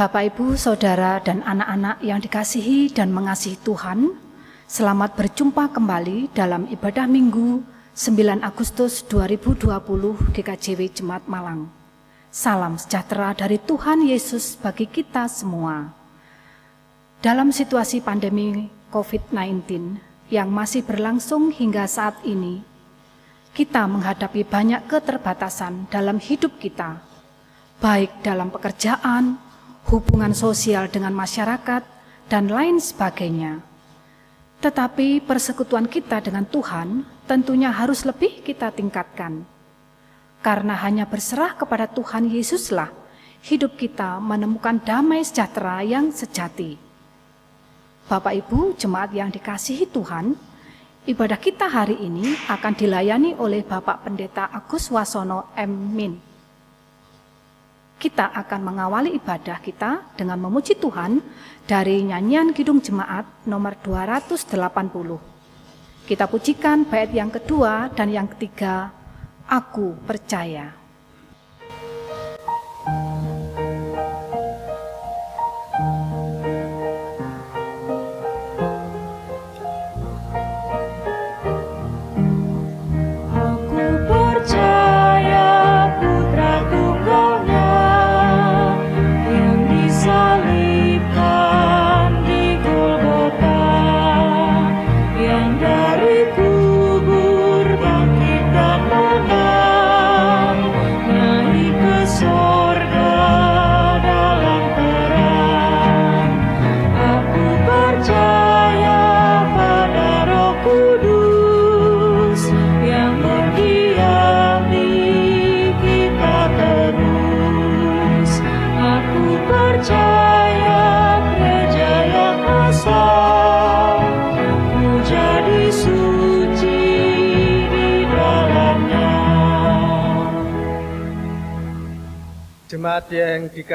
Bapak, Ibu, Saudara, dan anak-anak yang dikasihi dan mengasihi Tuhan, selamat berjumpa kembali dalam ibadah Minggu 9 Agustus 2020 GKJW Jemaat Malang. Salam sejahtera dari Tuhan Yesus bagi kita semua. Dalam situasi pandemi COVID-19 yang masih berlangsung hingga saat ini, kita menghadapi banyak keterbatasan dalam hidup kita, baik dalam pekerjaan, hubungan sosial dengan masyarakat, dan lain sebagainya. Tetapi persekutuan kita dengan Tuhan tentunya harus lebih kita tingkatkan. Karena hanya berserah kepada Tuhan Yesuslah hidup kita menemukan damai sejahtera yang sejati. Bapak Ibu, jemaat yang dikasihi Tuhan, ibadah kita hari ini akan dilayani oleh Bapak Pendeta Agus Wasono M. Min kita akan mengawali ibadah kita dengan memuji Tuhan dari nyanyian Kidung Jemaat nomor 280. Kita pujikan bait yang kedua dan yang ketiga, Aku Percaya.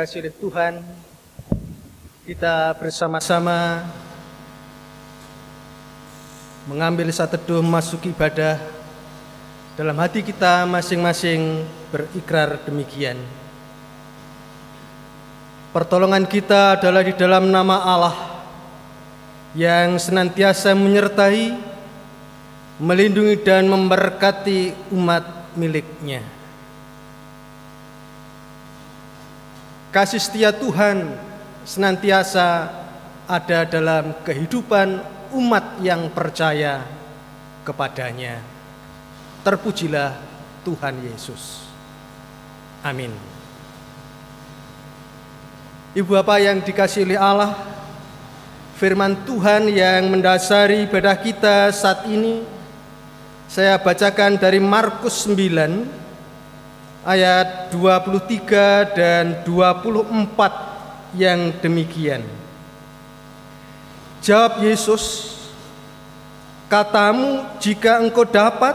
Dikasih oleh Tuhan, kita bersama-sama mengambil satu teduh masuk ibadah dalam hati kita masing-masing berikrar demikian. Pertolongan kita adalah di dalam nama Allah yang senantiasa menyertai, melindungi dan memberkati umat miliknya. Kasih setia Tuhan senantiasa ada dalam kehidupan umat yang percaya kepadanya. Terpujilah Tuhan Yesus. Amin. Ibu Bapak yang dikasih oleh Allah, firman Tuhan yang mendasari ibadah kita saat ini saya bacakan dari Markus 9 ayat 23 dan 24 yang demikian. Jawab Yesus, katamu jika engkau dapat,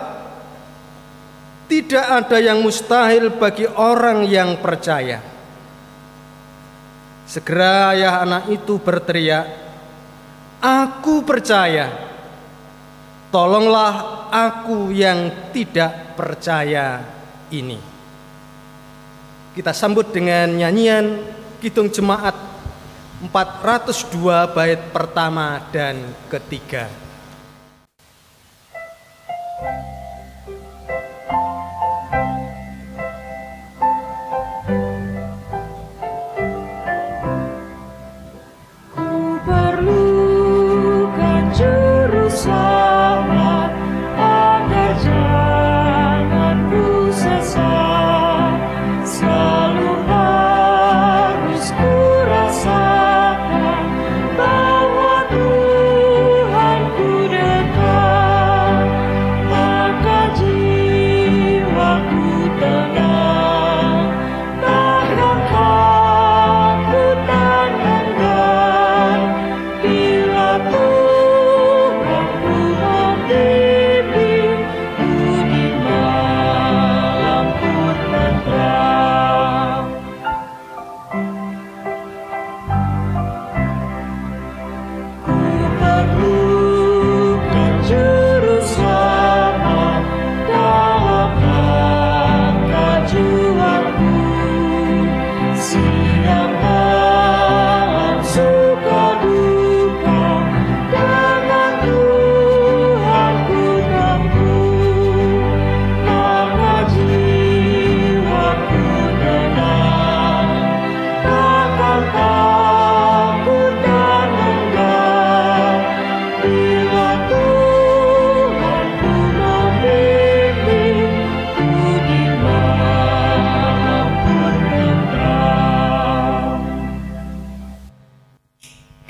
tidak ada yang mustahil bagi orang yang percaya. Segera ayah anak itu berteriak, Aku percaya, tolonglah aku yang tidak percaya ini. Kita sambut dengan nyanyian Kidung Jemaat 402 bait pertama dan ketiga.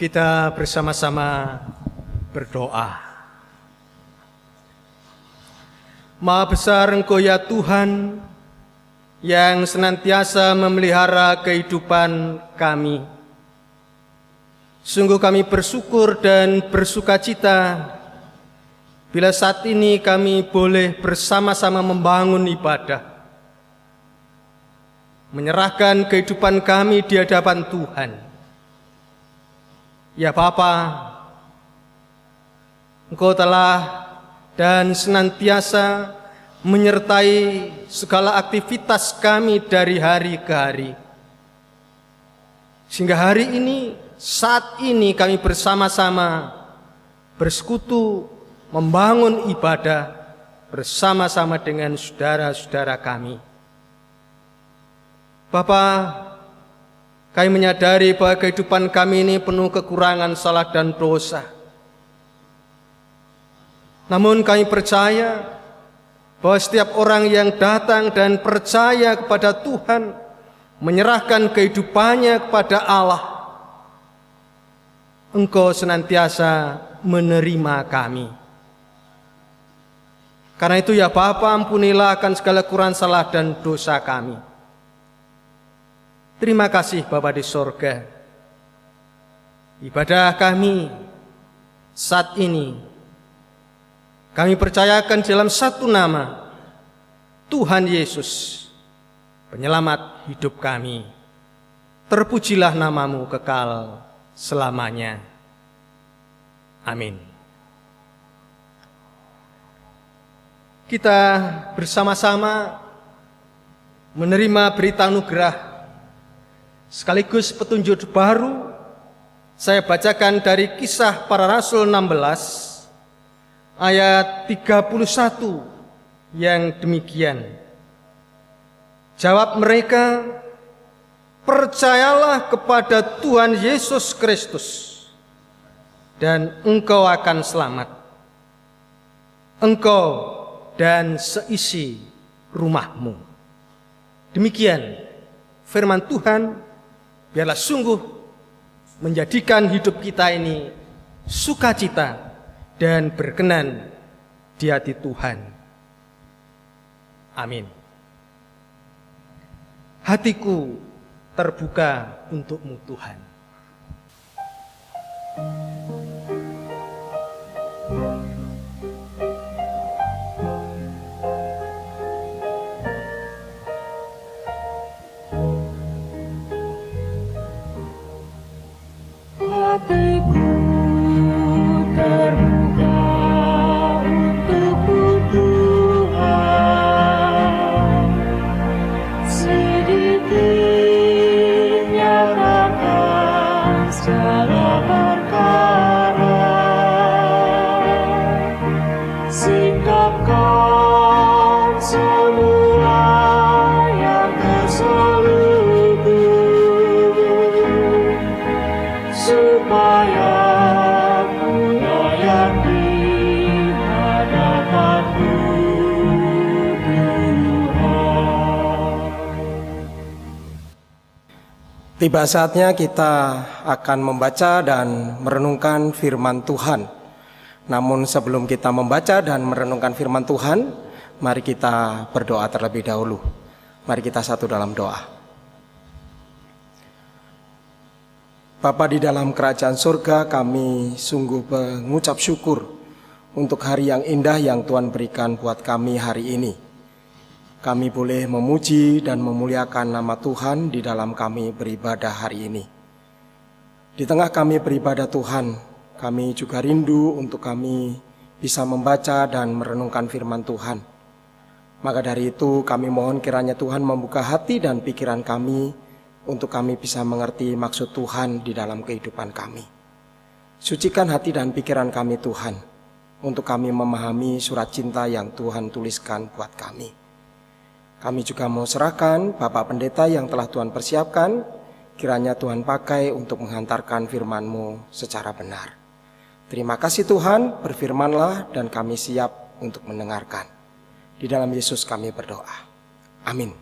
Kita bersama-sama berdoa. Maha besar Engkau ya Tuhan yang senantiasa memelihara kehidupan kami. Sungguh kami bersyukur dan bersuka cita bila saat ini kami boleh bersama-sama membangun ibadah. Menyerahkan kehidupan kami di hadapan Tuhan Ya Bapa, Engkau telah dan senantiasa menyertai segala aktivitas kami dari hari ke hari. Sehingga hari ini, saat ini kami bersama-sama bersekutu membangun ibadah bersama-sama dengan saudara-saudara kami. Bapak, kami menyadari bahwa kehidupan kami ini penuh kekurangan, salah dan dosa. Namun kami percaya bahwa setiap orang yang datang dan percaya kepada Tuhan, menyerahkan kehidupannya kepada Allah, Engkau senantiasa menerima kami. Karena itu ya Bapa ampunilah akan segala kurang salah dan dosa kami. Terima kasih Bapa di sorga. Ibadah kami saat ini kami percayakan dalam satu nama Tuhan Yesus penyelamat hidup kami. Terpujilah namamu kekal selamanya. Amin. Kita bersama-sama menerima berita anugerah Sekaligus petunjuk baru saya bacakan dari kisah para rasul 16 ayat 31 yang demikian. Jawab mereka, percayalah kepada Tuhan Yesus Kristus dan engkau akan selamat. Engkau dan seisi rumahmu. Demikian firman Tuhan Biarlah sungguh menjadikan hidup kita ini sukacita dan berkenan di hati Tuhan. Amin. Hatiku terbuka untukmu Tuhan. Tiba saatnya kita akan membaca dan merenungkan firman Tuhan. Namun sebelum kita membaca dan merenungkan firman Tuhan, mari kita berdoa terlebih dahulu. Mari kita satu dalam doa. Bapa di dalam kerajaan surga, kami sungguh mengucap syukur untuk hari yang indah yang Tuhan berikan buat kami hari ini kami boleh memuji dan memuliakan nama Tuhan di dalam kami beribadah hari ini. Di tengah kami beribadah Tuhan, kami juga rindu untuk kami bisa membaca dan merenungkan firman Tuhan. Maka dari itu kami mohon kiranya Tuhan membuka hati dan pikiran kami untuk kami bisa mengerti maksud Tuhan di dalam kehidupan kami. Sucikan hati dan pikiran kami Tuhan, untuk kami memahami surat cinta yang Tuhan tuliskan buat kami. Kami juga mau serahkan Bapak Pendeta yang telah Tuhan persiapkan, kiranya Tuhan pakai untuk menghantarkan firman-Mu secara benar. Terima kasih Tuhan, berfirmanlah dan kami siap untuk mendengarkan. Di dalam Yesus kami berdoa. Amin.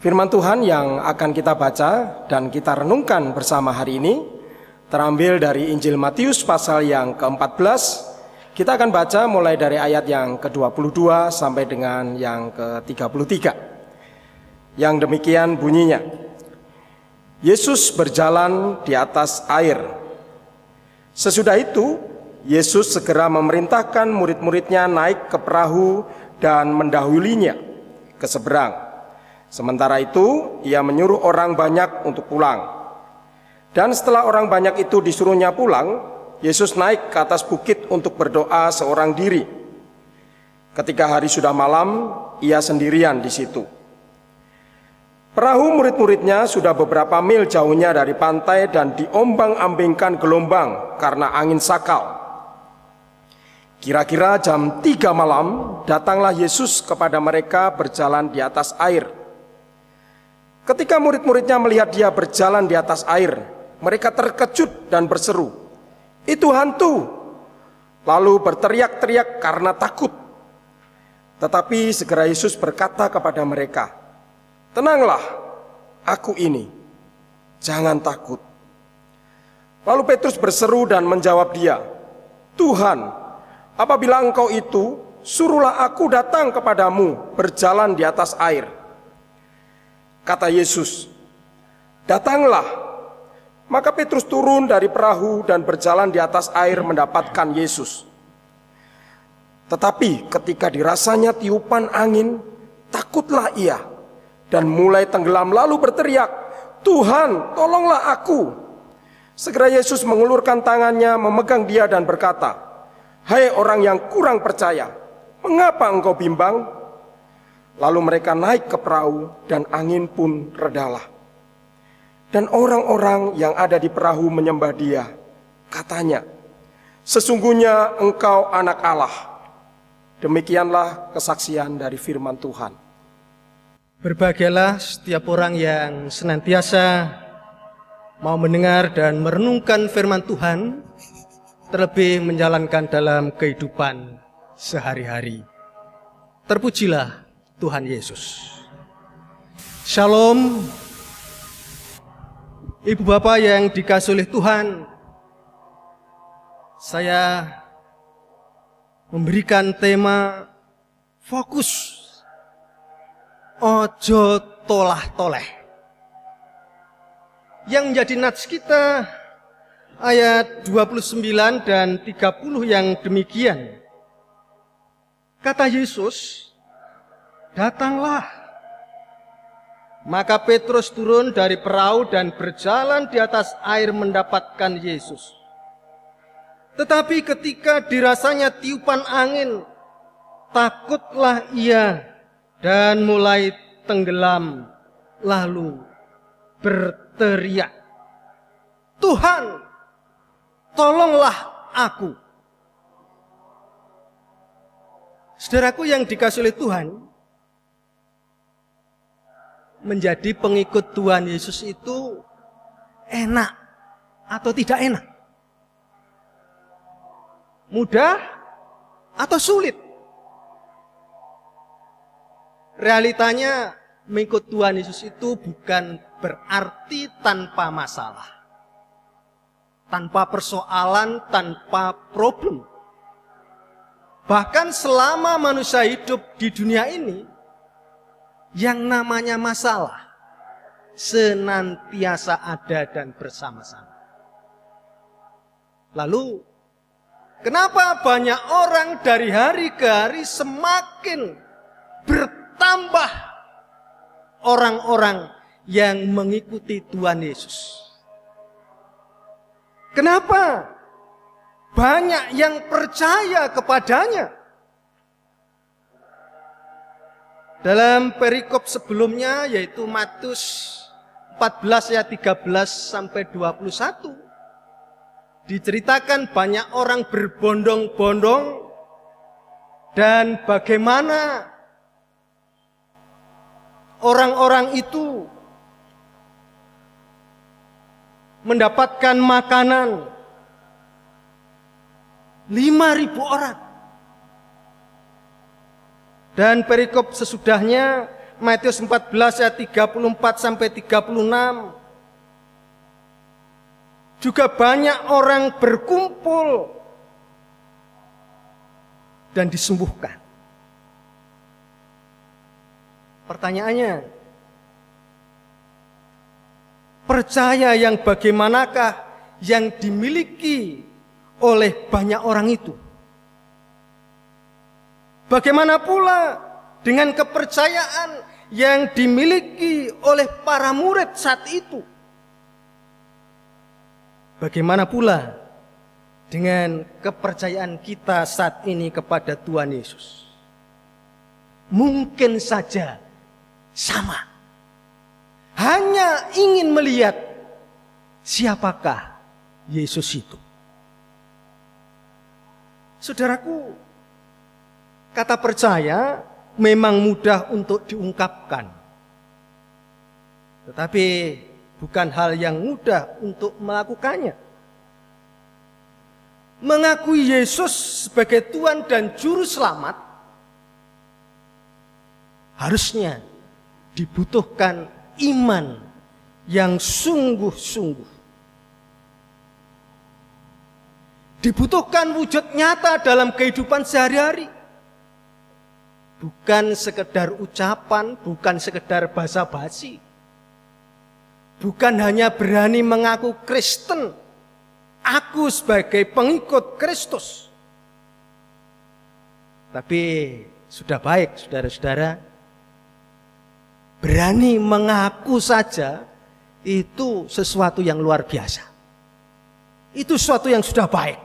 Firman Tuhan yang akan kita baca dan kita renungkan bersama hari ini terambil dari Injil Matius pasal yang ke-14. Kita akan baca mulai dari ayat yang ke-22 sampai dengan yang ke-33. Yang demikian bunyinya. Yesus berjalan di atas air. Sesudah itu, Yesus segera memerintahkan murid-muridnya naik ke perahu dan mendahulinya ke seberang Sementara itu, ia menyuruh orang banyak untuk pulang. Dan setelah orang banyak itu disuruhnya pulang, Yesus naik ke atas bukit untuk berdoa seorang diri. Ketika hari sudah malam, ia sendirian di situ. Perahu murid-muridnya sudah beberapa mil jauhnya dari pantai dan diombang-ambingkan gelombang karena angin sakal. Kira-kira jam tiga malam, datanglah Yesus kepada mereka berjalan di atas air. Ketika murid-muridnya melihat dia berjalan di atas air, mereka terkejut dan berseru, "Itu hantu!" Lalu berteriak-teriak karena takut. Tetapi segera Yesus berkata kepada mereka, "Tenanglah, aku ini. Jangan takut." Lalu Petrus berseru dan menjawab dia, "Tuhan, apabila Engkau itu, suruhlah aku datang kepadamu berjalan di atas air." Kata Yesus, "Datanglah." Maka Petrus turun dari perahu dan berjalan di atas air mendapatkan Yesus. Tetapi ketika dirasanya tiupan angin, takutlah ia dan mulai tenggelam lalu berteriak, "Tuhan, tolonglah aku!" Segera Yesus mengulurkan tangannya, memegang dia dan berkata, "Hai orang yang kurang percaya, mengapa engkau bimbang?" Lalu mereka naik ke perahu dan angin pun redalah. Dan orang-orang yang ada di perahu menyembah dia. Katanya, sesungguhnya engkau anak Allah. Demikianlah kesaksian dari firman Tuhan. Berbahagialah setiap orang yang senantiasa mau mendengar dan merenungkan firman Tuhan, terlebih menjalankan dalam kehidupan sehari-hari. Terpujilah Tuhan Yesus. Shalom, Ibu Bapak yang dikasih oleh Tuhan, saya memberikan tema fokus ojo tolah toleh. Yang menjadi nats kita ayat 29 dan 30 yang demikian. Kata Yesus, datanglah. Maka Petrus turun dari perahu dan berjalan di atas air mendapatkan Yesus. Tetapi ketika dirasanya tiupan angin, takutlah ia dan mulai tenggelam, lalu berteriak, Tuhan, tolonglah aku. Saudaraku yang dikasih oleh Tuhan, menjadi pengikut Tuhan Yesus itu enak atau tidak enak? Mudah atau sulit? Realitanya mengikut Tuhan Yesus itu bukan berarti tanpa masalah. Tanpa persoalan, tanpa problem. Bahkan selama manusia hidup di dunia ini, yang namanya masalah senantiasa ada dan bersama-sama. Lalu, kenapa banyak orang dari hari ke hari semakin bertambah orang-orang yang mengikuti Tuhan Yesus? Kenapa banyak yang percaya kepadanya? Dalam perikop sebelumnya yaitu Matius 14 ayat 13 sampai 21 diceritakan banyak orang berbondong-bondong dan bagaimana orang-orang itu mendapatkan makanan 5000 orang dan perikop sesudahnya Matius 14 ayat 34 sampai 36. Juga banyak orang berkumpul dan disembuhkan. Pertanyaannya, percaya yang bagaimanakah yang dimiliki oleh banyak orang itu? Bagaimana pula dengan kepercayaan yang dimiliki oleh para murid saat itu? Bagaimana pula dengan kepercayaan kita saat ini kepada Tuhan Yesus? Mungkin saja sama. Hanya ingin melihat siapakah Yesus itu. Saudaraku, kata percaya memang mudah untuk diungkapkan. Tetapi bukan hal yang mudah untuk melakukannya. Mengakui Yesus sebagai Tuhan dan Juru Selamat harusnya dibutuhkan iman yang sungguh-sungguh. Dibutuhkan wujud nyata dalam kehidupan sehari-hari. Bukan sekedar ucapan, bukan sekedar basa-basi. Bukan hanya berani mengaku Kristen, aku sebagai pengikut Kristus. Tapi sudah baik saudara-saudara, berani mengaku saja itu sesuatu yang luar biasa. Itu sesuatu yang sudah baik.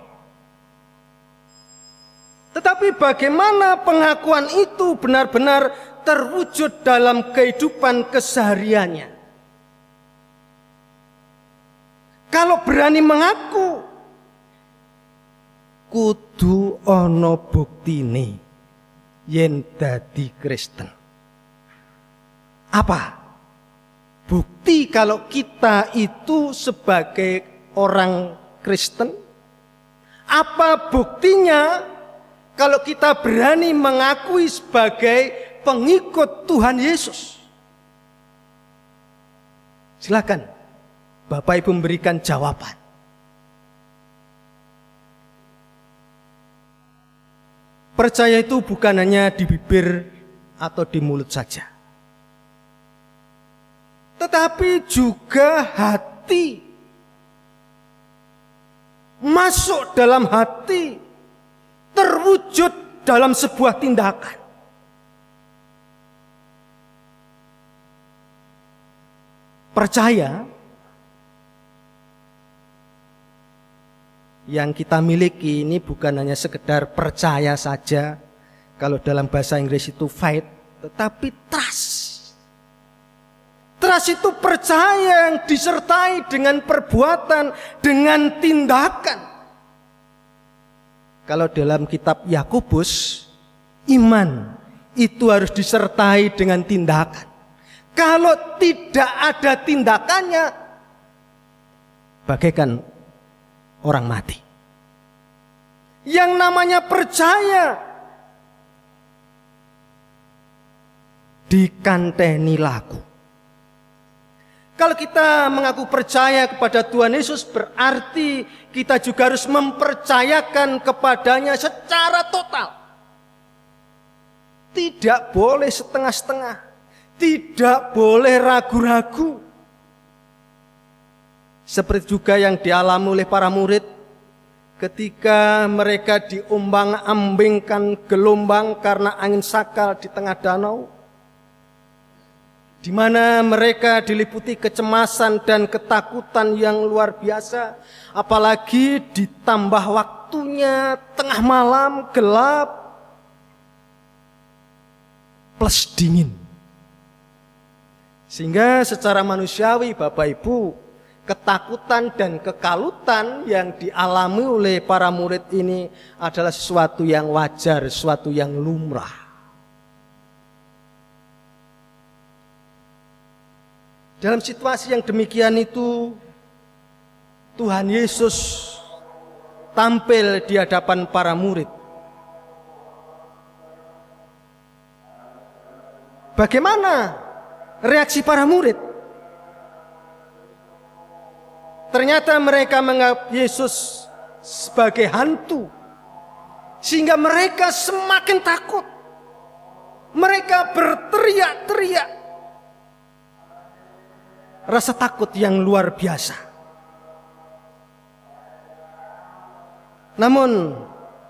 Tetapi bagaimana pengakuan itu benar-benar terwujud dalam kehidupan kesehariannya? Kalau berani mengaku, kudu ono buktine yen dadi Kristen. Apa? Bukti kalau kita itu sebagai orang Kristen? Apa buktinya kalau kita berani mengakui sebagai pengikut Tuhan Yesus? Silakan, Bapak Ibu memberikan jawaban. Percaya itu bukan hanya di bibir atau di mulut saja tetapi juga hati. Masuk dalam hati, terwujud dalam sebuah tindakan. Percaya yang kita miliki ini bukan hanya sekedar percaya saja, kalau dalam bahasa Inggris itu faith, tetapi trust. Trust itu percaya yang disertai dengan perbuatan, dengan tindakan. Kalau dalam kitab Yakobus, iman itu harus disertai dengan tindakan. Kalau tidak ada tindakannya, bagaikan orang mati. Yang namanya percaya dikanteni laku. Kalau kita mengaku percaya kepada Tuhan Yesus berarti kita juga harus mempercayakan kepadanya secara total. Tidak boleh setengah-setengah. Tidak boleh ragu-ragu. Seperti juga yang dialami oleh para murid ketika mereka diombang-ambingkan gelombang karena angin sakal di tengah danau di mana mereka diliputi kecemasan dan ketakutan yang luar biasa, apalagi ditambah waktunya tengah malam gelap plus dingin. Sehingga secara manusiawi Bapak Ibu, ketakutan dan kekalutan yang dialami oleh para murid ini adalah sesuatu yang wajar, sesuatu yang lumrah. Dalam situasi yang demikian itu, Tuhan Yesus tampil di hadapan para murid. Bagaimana reaksi para murid? Ternyata mereka menganggap Yesus sebagai hantu. Sehingga mereka semakin takut. Mereka berteriak-teriak. Rasa takut yang luar biasa. Namun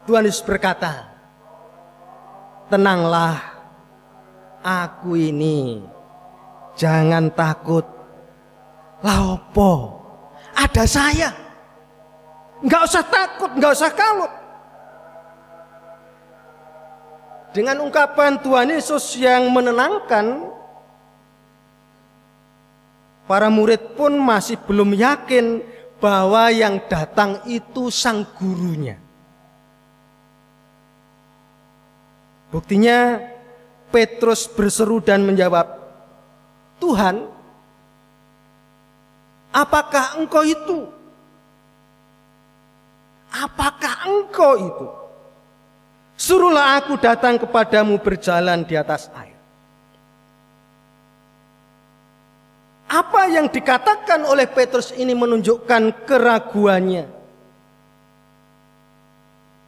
Tuhan Yesus berkata, Tenanglah, aku ini jangan takut. Laopo, ada saya. Nggak usah takut, nggak usah kalut. Dengan ungkapan Tuhan Yesus yang menenangkan, para murid pun masih belum yakin bahwa yang datang itu sang gurunya. Buktinya Petrus berseru dan menjawab, "Tuhan, apakah engkau itu? Apakah engkau itu?" Suruhlah aku datang kepadamu berjalan di atas air. Apa yang dikatakan oleh Petrus ini menunjukkan keraguannya.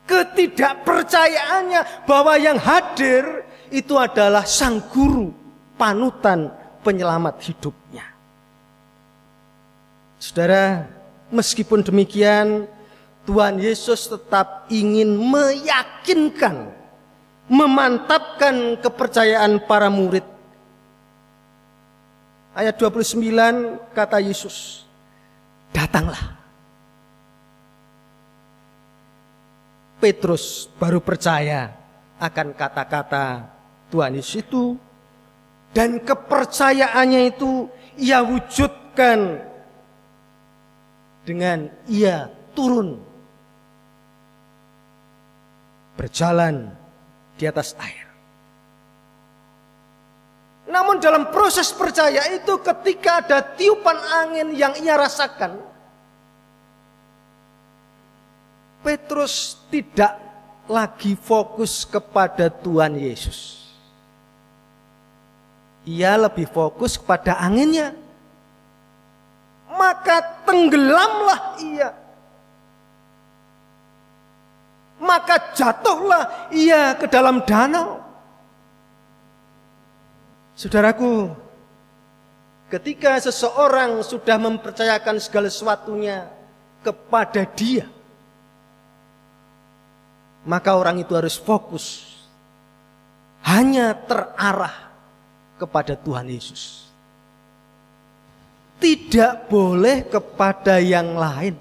Ketidakpercayaannya bahwa yang hadir itu adalah sang guru, panutan penyelamat hidupnya. Saudara, meskipun demikian, Tuhan Yesus tetap ingin meyakinkan, memantapkan kepercayaan para murid. Ayat 29 kata Yesus, datanglah. Petrus baru percaya akan kata-kata Tuhan Yesus itu dan kepercayaannya itu ia wujudkan dengan ia turun berjalan di atas air. Namun dalam proses percaya itu ketika ada tiupan angin yang ia rasakan, Petrus tidak lagi fokus kepada Tuhan Yesus. Ia lebih fokus kepada anginnya. Maka tenggelamlah ia maka jatuhlah ia ke dalam danau. Saudaraku, ketika seseorang sudah mempercayakan segala sesuatunya kepada dia, maka orang itu harus fokus hanya terarah kepada Tuhan Yesus. Tidak boleh kepada yang lain.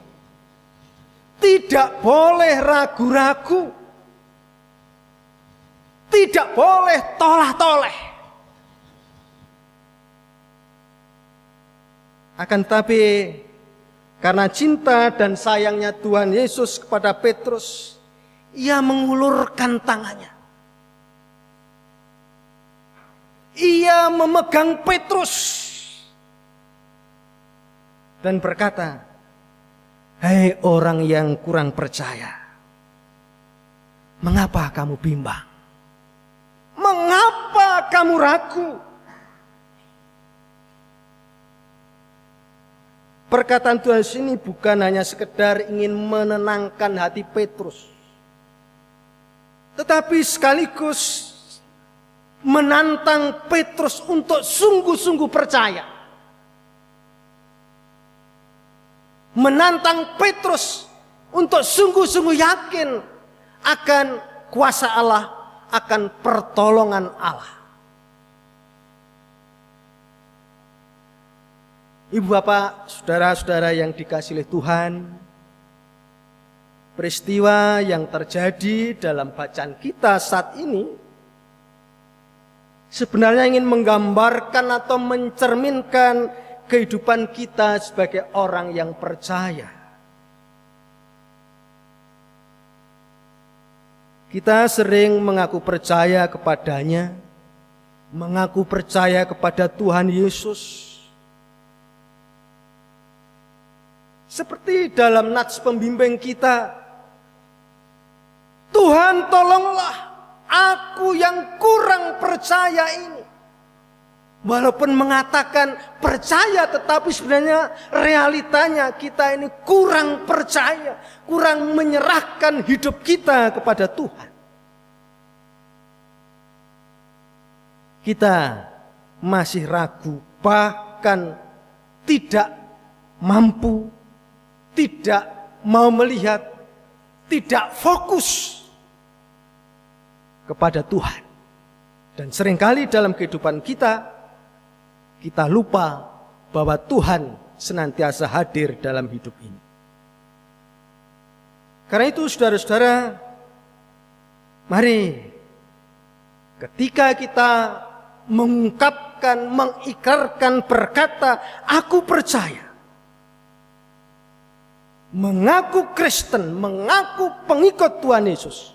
Tidak boleh ragu-ragu. Tidak boleh tolah-toleh. Akan tapi karena cinta dan sayangnya Tuhan Yesus kepada Petrus, ia mengulurkan tangannya. Ia memegang Petrus dan berkata, Hei orang yang kurang percaya. Mengapa kamu bimbang? Mengapa kamu ragu? Perkataan Tuhan sini bukan hanya sekedar ingin menenangkan hati Petrus. Tetapi sekaligus menantang Petrus untuk sungguh-sungguh percaya. menantang Petrus untuk sungguh-sungguh yakin akan kuasa Allah, akan pertolongan Allah. Ibu bapak, saudara-saudara yang dikasih oleh Tuhan, peristiwa yang terjadi dalam bacaan kita saat ini sebenarnya ingin menggambarkan atau mencerminkan kehidupan kita sebagai orang yang percaya. Kita sering mengaku percaya kepadanya, mengaku percaya kepada Tuhan Yesus. Seperti dalam nats pembimbing kita, Tuhan tolonglah aku yang kurang percaya ini. Walaupun mengatakan percaya tetapi sebenarnya realitanya kita ini kurang percaya, kurang menyerahkan hidup kita kepada Tuhan. Kita masih ragu, bahkan tidak mampu, tidak mau melihat, tidak fokus kepada Tuhan. Dan sering kali dalam kehidupan kita kita lupa bahwa Tuhan senantiasa hadir dalam hidup ini. Karena itu saudara-saudara, mari ketika kita mengungkapkan, mengikarkan, berkata, aku percaya. Mengaku Kristen, mengaku pengikut Tuhan Yesus.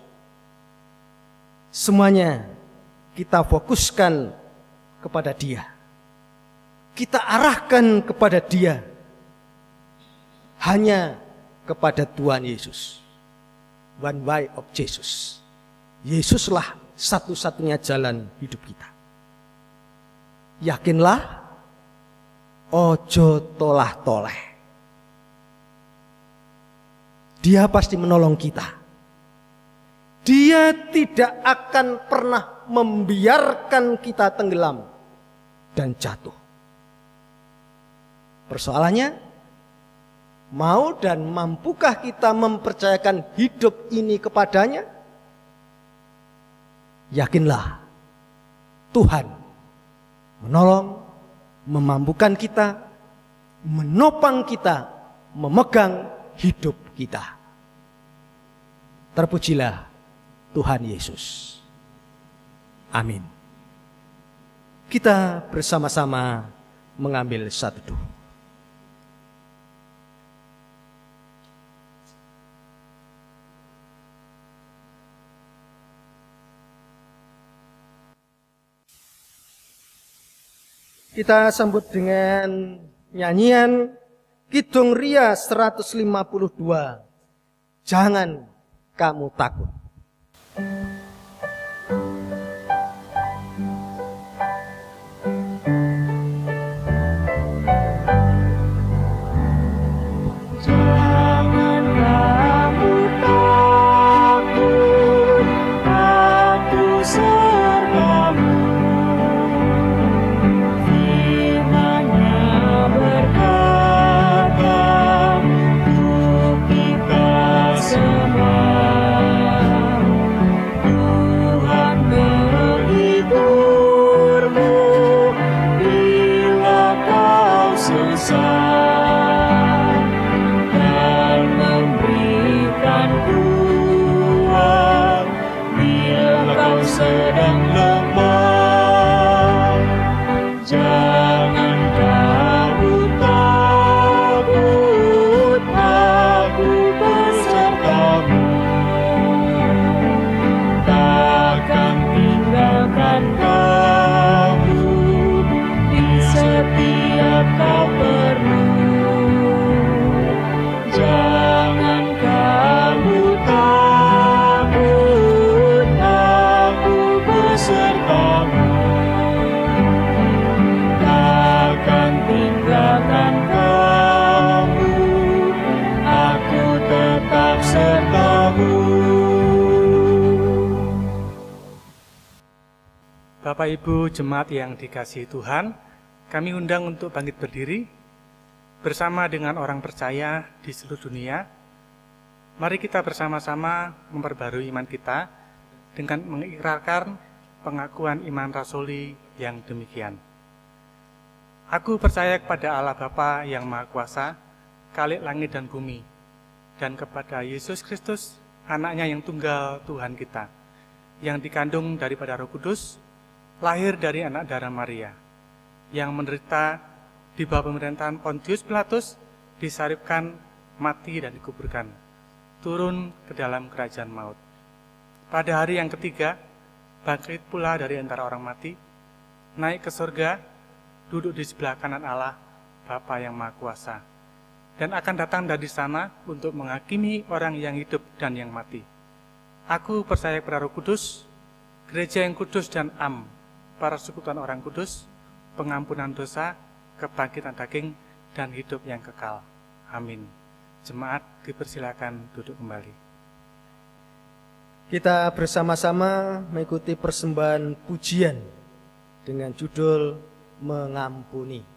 Semuanya kita fokuskan kepada dia kita arahkan kepada Dia. Hanya kepada Tuhan Yesus. One way of Jesus. Yesuslah satu-satunya jalan hidup kita. Yakinlah, ojo tolah toleh. Dia pasti menolong kita. Dia tidak akan pernah membiarkan kita tenggelam dan jatuh. Persoalannya, mau dan mampukah kita mempercayakan hidup ini kepadanya? Yakinlah, Tuhan menolong, memampukan kita, menopang kita, memegang hidup kita. Terpujilah Tuhan Yesus. Amin. Kita bersama-sama mengambil satu doa. Kita sambut dengan nyanyian Kidung Ria 152. Jangan kamu takut. Bapak Ibu jemaat yang dikasihi Tuhan, kami undang untuk bangkit berdiri bersama dengan orang percaya di seluruh dunia. Mari kita bersama-sama memperbarui iman kita dengan mengikrarkan pengakuan iman rasuli yang demikian. Aku percaya kepada Allah Bapa yang Maha Kuasa, Kalik langit dan bumi, dan kepada Yesus Kristus, anaknya yang tunggal Tuhan kita, yang dikandung daripada roh kudus, lahir dari anak darah Maria, yang menderita di bawah pemerintahan Pontius Pilatus, disaripkan, mati dan dikuburkan, turun ke dalam kerajaan maut. Pada hari yang ketiga, bangkit pula dari antara orang mati, naik ke surga, duduk di sebelah kanan Allah, Bapa yang Maha Kuasa, dan akan datang dari sana untuk menghakimi orang yang hidup dan yang mati. Aku percaya kepada Roh Kudus, gereja yang kudus dan am, para sekutuan orang kudus, pengampunan dosa, kebangkitan daging, dan hidup yang kekal. Amin. Jemaat dipersilakan duduk kembali. Kita bersama-sama mengikuti persembahan pujian dengan judul Mengampuni.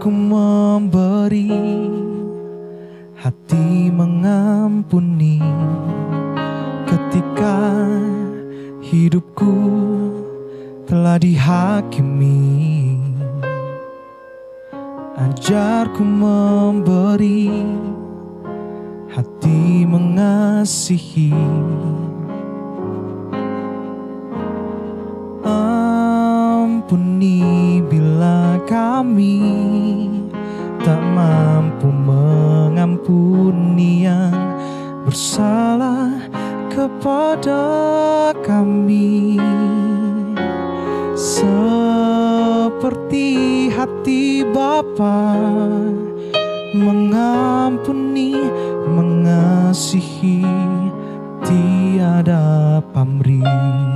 Ajarku memberi hati mengampuni Ketika hidupku telah dihakimi. Ajarku memberi hati mengasihi. Ampuni bila kami bersalah kepada kami. Seperti hati Bapa mengampuni mengasihi tiada pamrih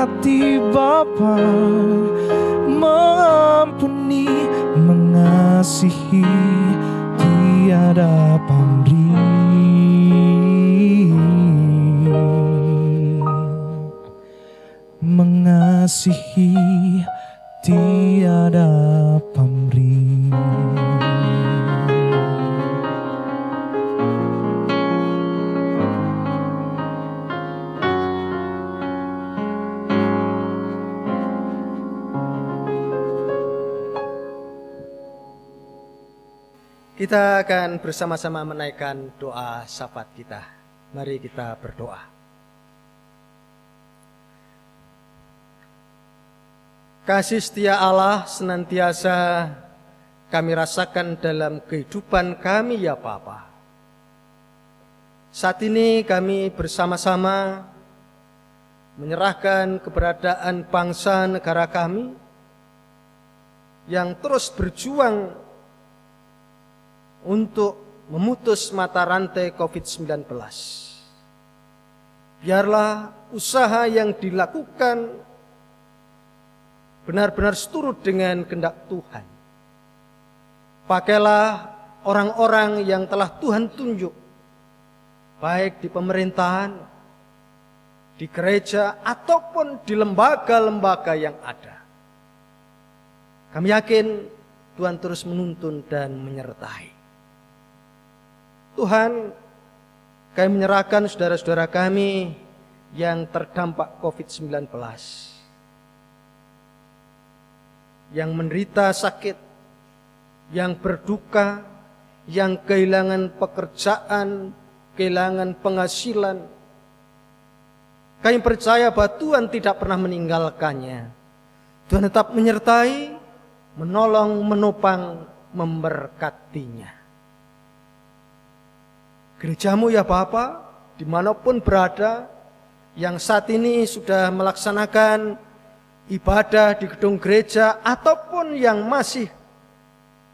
hati Bapa mengampuni mengasihi tiada pamrih. Mengasihi Kita akan bersama-sama menaikkan doa syafaat kita. Mari kita berdoa. Kasih setia Allah senantiasa kami rasakan dalam kehidupan kami ya Bapa. Saat ini kami bersama-sama menyerahkan keberadaan bangsa negara kami yang terus berjuang untuk memutus mata rantai COVID-19. Biarlah usaha yang dilakukan benar-benar seturut dengan kehendak Tuhan. Pakailah orang-orang yang telah Tuhan tunjuk, baik di pemerintahan, di gereja, ataupun di lembaga-lembaga yang ada. Kami yakin Tuhan terus menuntun dan menyertai. Tuhan, kami menyerahkan saudara-saudara kami yang terdampak COVID-19. Yang menderita sakit, yang berduka, yang kehilangan pekerjaan, kehilangan penghasilan. Kami percaya bahwa Tuhan tidak pernah meninggalkannya. Tuhan tetap menyertai, menolong, menopang, memberkatinya. Gerejamu ya Bapak, di mana pun berada, yang saat ini sudah melaksanakan ibadah di gedung gereja ataupun yang masih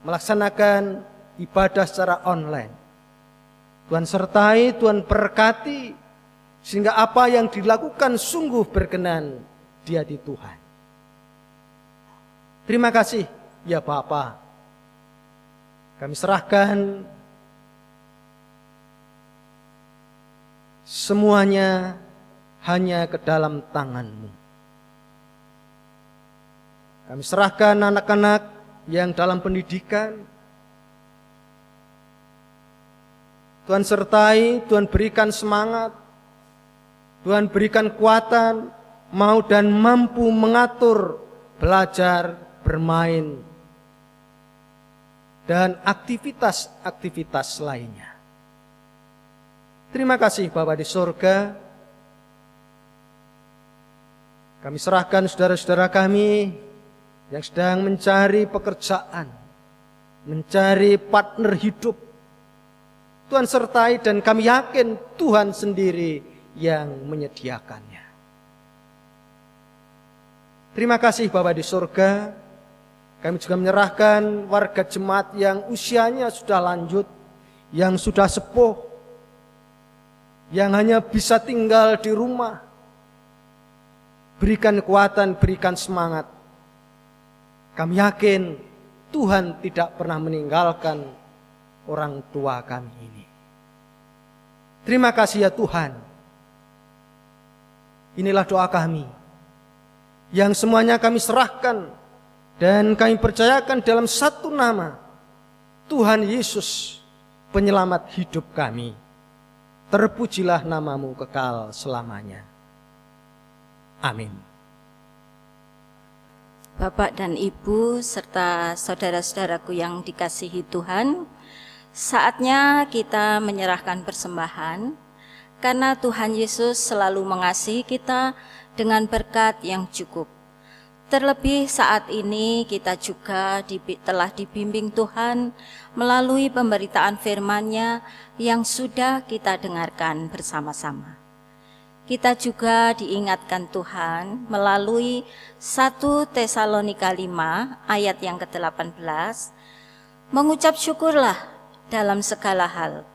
melaksanakan ibadah secara online. Tuhan sertai, Tuhan berkati, sehingga apa yang dilakukan sungguh berkenan di hati Tuhan. Terima kasih ya Bapak. Kami serahkan semuanya hanya ke dalam tanganmu. Kami serahkan anak-anak yang dalam pendidikan. Tuhan sertai, Tuhan berikan semangat, Tuhan berikan kekuatan, mau dan mampu mengatur, belajar, bermain, dan aktivitas-aktivitas lainnya. Terima kasih Bapak di surga. Kami serahkan saudara-saudara kami yang sedang mencari pekerjaan, mencari partner hidup. Tuhan sertai dan kami yakin Tuhan sendiri yang menyediakannya. Terima kasih Bapak di surga. Kami juga menyerahkan warga jemaat yang usianya sudah lanjut, yang sudah sepuh, yang hanya bisa tinggal di rumah. Berikan kekuatan, berikan semangat. Kami yakin Tuhan tidak pernah meninggalkan orang tua kami ini. Terima kasih ya Tuhan. Inilah doa kami. Yang semuanya kami serahkan dan kami percayakan dalam satu nama. Tuhan Yesus penyelamat hidup kami terpujilah namamu kekal selamanya. Amin. Bapak dan Ibu serta saudara-saudaraku yang dikasihi Tuhan, saatnya kita menyerahkan persembahan karena Tuhan Yesus selalu mengasihi kita dengan berkat yang cukup. Terlebih saat ini kita juga telah dibimbing Tuhan melalui pemberitaan firman-Nya yang sudah kita dengarkan bersama-sama. Kita juga diingatkan Tuhan melalui 1 Tesalonika 5 ayat yang ke-18, mengucap syukurlah dalam segala hal,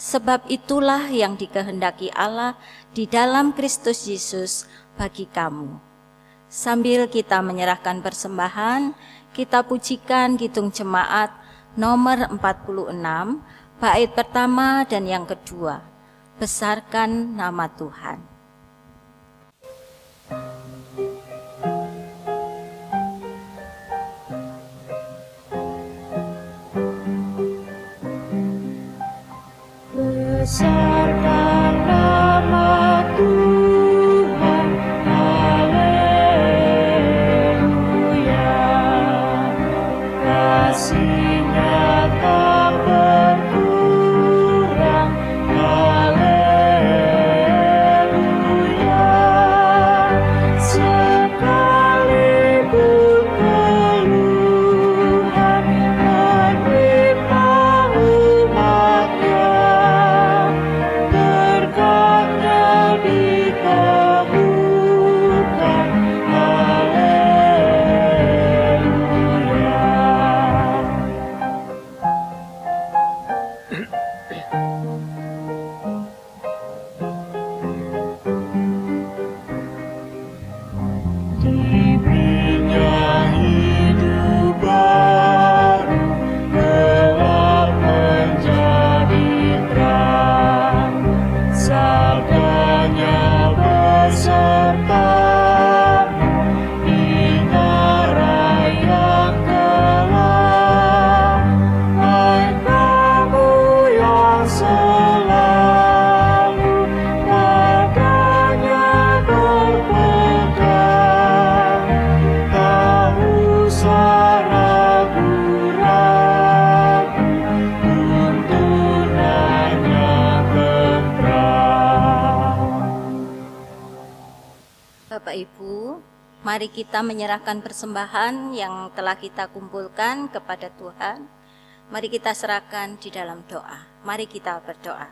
sebab itulah yang dikehendaki Allah di dalam Kristus Yesus bagi kamu Sambil kita menyerahkan persembahan, kita pujikan Kidung Jemaat nomor 46, bait pertama dan yang kedua. Besarkan nama Tuhan. Besarkan kita menyerahkan persembahan yang telah kita kumpulkan kepada Tuhan. Mari kita serahkan di dalam doa. Mari kita berdoa.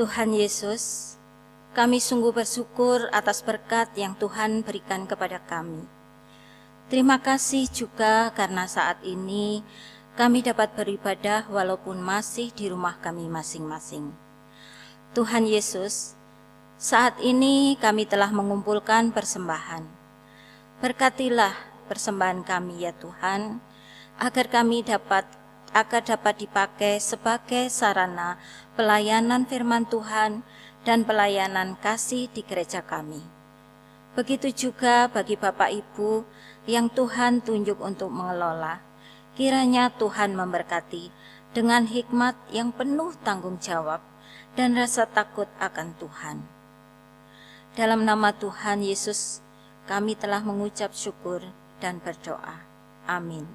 Tuhan Yesus, kami sungguh bersyukur atas berkat yang Tuhan berikan kepada kami. Terima kasih juga karena saat ini kami dapat beribadah walaupun masih di rumah kami masing-masing. Tuhan Yesus, saat ini kami telah mengumpulkan persembahan. Berkatilah persembahan kami ya Tuhan, agar kami dapat agar dapat dipakai sebagai sarana pelayanan firman Tuhan dan pelayanan kasih di gereja kami. Begitu juga bagi Bapak Ibu yang Tuhan tunjuk untuk mengelola. Kiranya Tuhan memberkati dengan hikmat yang penuh tanggung jawab dan rasa takut akan Tuhan. Dalam nama Tuhan Yesus, kami telah mengucap syukur dan berdoa. Amin.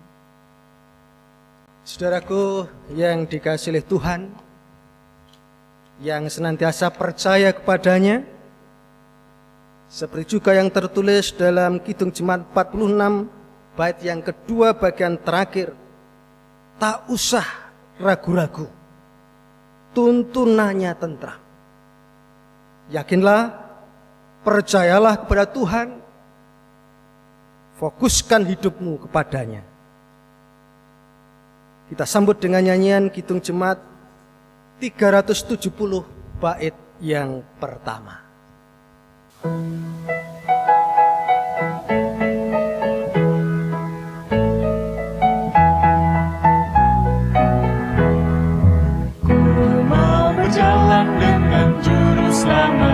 Saudaraku yang dikasih oleh Tuhan, yang senantiasa percaya kepadanya, seperti juga yang tertulis dalam Kidung Jemaat 46 bait yang kedua bagian terakhir, tak usah ragu-ragu, tuntunannya tentram. Yakinlah Percayalah kepada Tuhan. Fokuskan hidupmu kepadanya. Kita sambut dengan nyanyian Kitung Jemaat 370 bait yang pertama. Ku mau berjalan dengan juru selamatku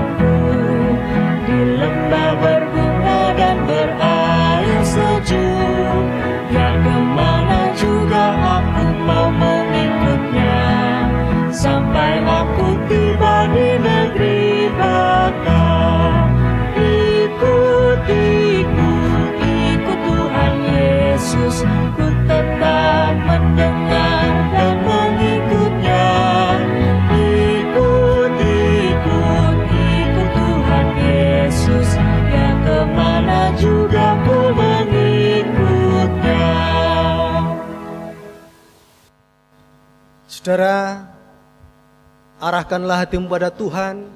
Saudara, arahkanlah hatimu pada Tuhan,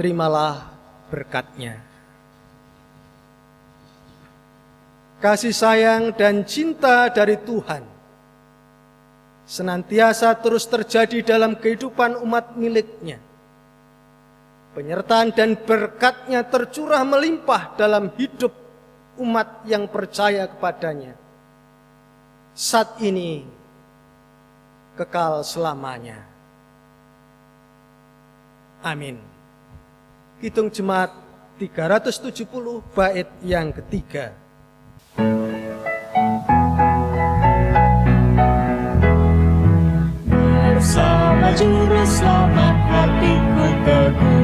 terimalah berkatnya. Kasih sayang dan cinta dari Tuhan senantiasa terus terjadi dalam kehidupan umat miliknya. Penyertaan dan berkatnya tercurah melimpah dalam hidup umat yang percaya kepadanya. Saat ini kekal selamanya. Amin. Hitung jemaat 370 bait yang ketiga. Bersama juru selamat hatiku teguh